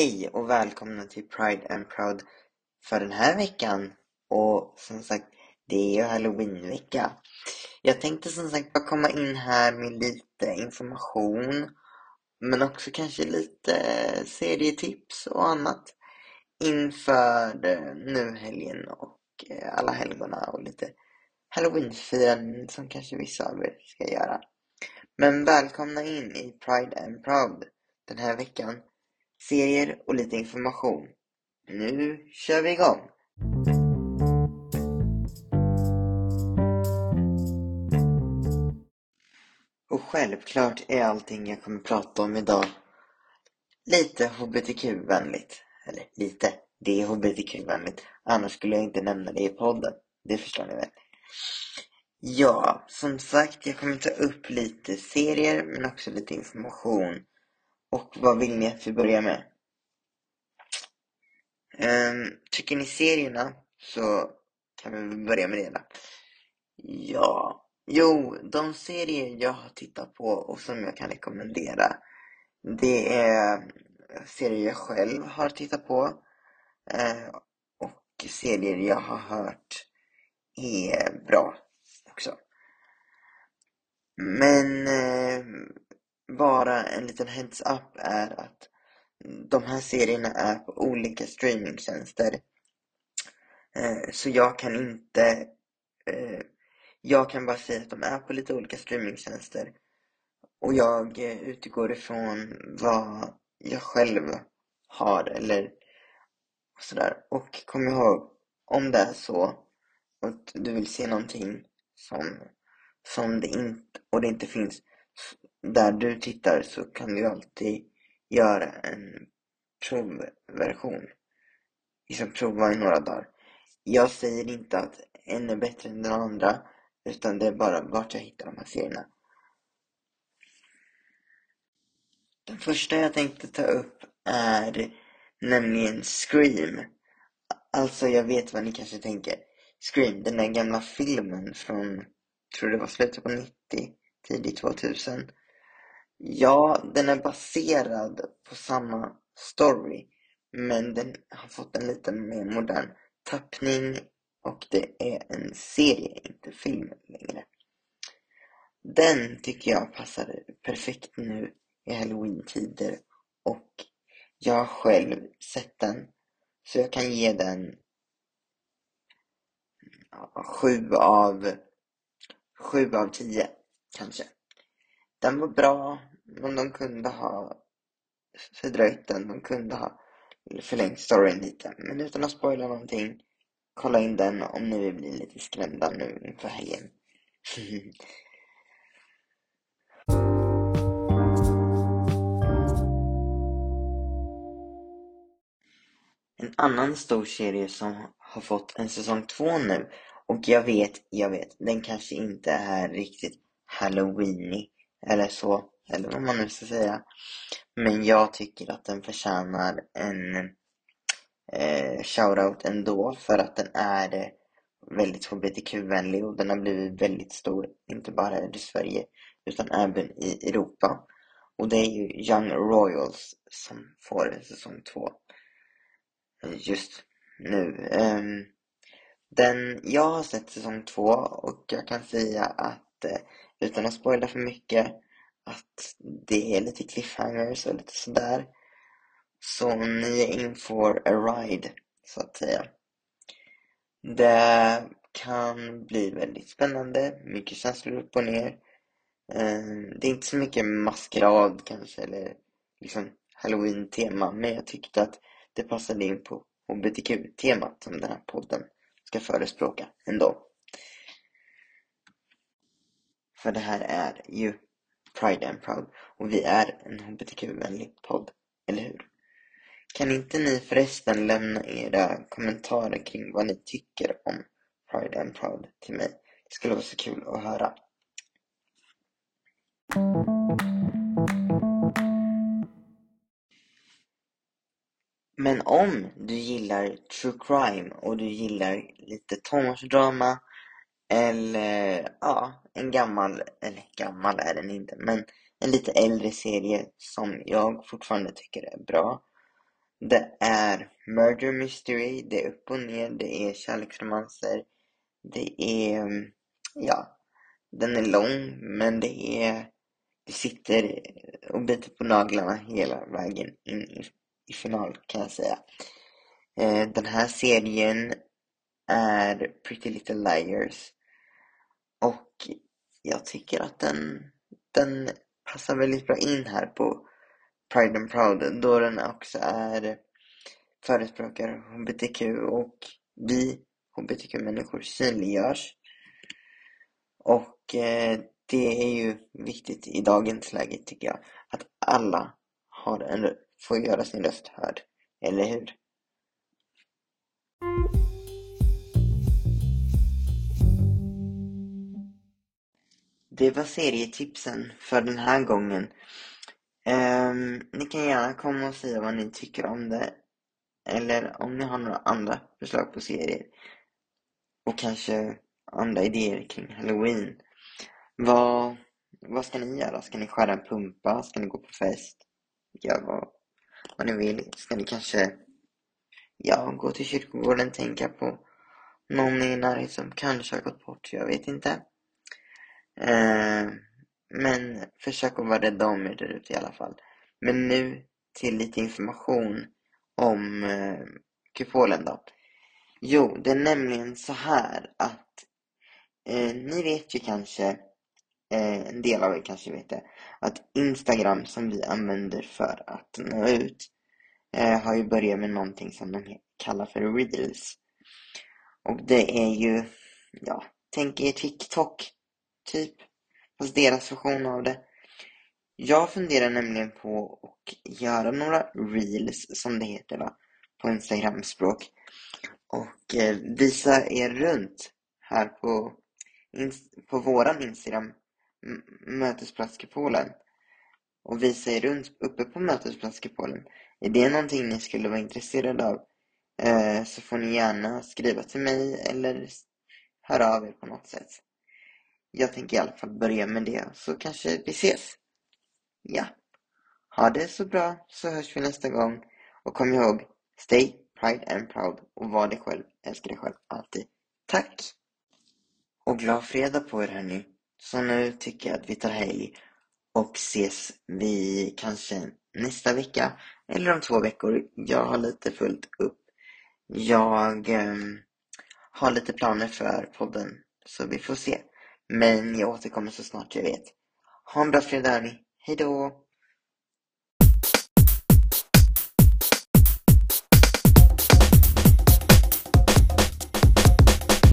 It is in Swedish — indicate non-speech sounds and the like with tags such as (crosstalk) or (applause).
Hej och välkomna till Pride and Proud för den här veckan. Och som sagt, det är ju halloweenvecka. Jag tänkte som sagt bara komma in här med lite information. Men också kanske lite serietips och annat. Inför nu helgen och eh, alla helgona och lite halloweenfirande som kanske vissa av er ska göra. Men välkomna in i Pride and Proud den här veckan serier och lite information. Nu kör vi igång! Och självklart är allting jag kommer prata om idag lite hbtq-vänligt. Eller lite, det är hbtq-vänligt. Annars skulle jag inte nämna det i podden. Det förstår ni väl? Ja, som sagt, jag kommer ta upp lite serier men också lite information och vad vill ni att vi börjar med? Um, tycker ni serierna så kan vi börja med det då. Ja, jo, de serier jag har tittat på och som jag kan rekommendera det är serier jag själv har tittat på eh, och serier jag har hört är bra också. Men eh, bara en liten heads up är att de här serierna är på olika streamingtjänster. Eh, så jag kan inte... Eh, jag kan bara säga att de är på lite olika streamingtjänster. Och jag eh, utgår ifrån vad jag själv har eller sådär. Och kom ihåg, om det är så och du vill se någonting som, som det inte, och det inte finns där du tittar så kan du alltid göra en provversion. Liksom prova i några dagar. Jag säger inte att en är bättre än den andra utan det är bara vart jag hittar de här serierna. Den första jag tänkte ta upp är nämligen Scream. Alltså jag vet vad ni kanske tänker. Scream, den där gamla filmen från, tror det var slutet på 90, tidigt 2000 Ja, den är baserad på samma story. Men den har fått en lite mer modern tappning och det är en serie, inte film längre. Den tycker jag passar perfekt nu i halloween-tider och jag har själv sett den. Så jag kan ge den sju av sju av tio kanske. Den var bra, men de kunde ha fördröjt den. De kunde ha förlängt storyn lite. Men utan att spoila någonting, kolla in den om ni vill bli lite skrämda nu inför helgen. (laughs) En annan stor serie som har fått en säsong två nu och jag vet, jag vet, den kanske inte är riktigt halloweenig eller så, eller vad man nu ska säga. Men jag tycker att den förtjänar en eh, shoutout ändå för att den är eh, väldigt hbtq-vänlig och den har blivit väldigt stor, inte bara i Sverige utan även i Europa. Och det är ju Young Royals som får säsong två eh, just nu. Um, den, jag har sett säsong två och jag kan säga att eh, utan att spoila för mycket att det är lite cliffhangers och lite sådär. Så ni är in for a ride, så att säga. Det kan bli väldigt spännande, mycket känslor upp och ner. Ehm, det är inte så mycket maskerad kanske, eller liksom halloween-tema, men jag tyckte att det passade in på hbtq-temat som den här podden ska förespråka ändå. För det här är ju Pride and Proud och vi är en hbtq-vänlig podd, eller hur? Kan inte ni förresten lämna era kommentarer kring vad ni tycker om Pride and Proud till mig? Det skulle vara så kul att höra. Men om du gillar true crime och du gillar lite tonårsdrama eller eh, ja, en gammal, eller gammal är den inte, men en lite äldre serie som jag fortfarande tycker är bra. Det är murder mystery, det är upp och ner, det är kärleksromanser, det är, ja, den är lång men det är, det sitter och biter på naglarna hela vägen in i, i final kan jag säga. Eh, den här serien är Pretty Little Liars och jag tycker att den, den passar väldigt bra in här på Pride and Proud då den också är förespråkar HBTQ och vi HBTQ-människor synliggörs. Och eh, det är ju viktigt i dagens läge tycker jag att alla har en, får göra sin röst hörd, eller hur? Det var serietipsen för den här gången. Um, ni kan gärna komma och säga vad ni tycker om det. Eller om ni har några andra förslag på serier. Och kanske andra idéer kring Halloween. Vad, vad ska ni göra? Ska ni skära en pumpa? Ska ni gå på fest? Gör vad, vad ni vill. Ska ni kanske ja, gå till kyrkogården, och tänka på någon i närheten som kanske har gått bort? Jag vet inte. Eh, men försök att vara rädda om er där ute i alla fall. Men nu till lite information om eh, kupolen då. Jo, det är nämligen så här att eh, ni vet ju kanske, eh, en del av er kanske vet det, att Instagram som vi använder för att nå ut eh, har ju börjat med någonting som de kallar för Reels. Och det är ju, ja, tänk er TikTok, typ. Fast deras version av det. Jag funderar nämligen på att göra några reels, som det heter va, på Instagram-språk. Och eh, visa er runt här på, på våran Instagram, Mötesplatskupolen. Och visa er runt uppe på Mötesplatskupolen. Är det någonting ni skulle vara intresserade av? Eh, så får ni gärna skriva till mig eller höra av er på något sätt. Jag tänker i alla fall börja med det, så kanske vi ses. Ja. Ha det så bra, så hörs vi nästa gång. Och kom ihåg, stay pride and proud och var dig själv, älska dig själv alltid. Tack! Och glad fredag på er hörni. Så nu tycker jag att vi tar helg och ses vi kanske nästa vecka eller om två veckor. Jag har lite fullt upp. Jag eh, har lite planer för podden så vi får se. Men jag återkommer så snart jag vet. Ha en bra fredag hörni. Hejdå!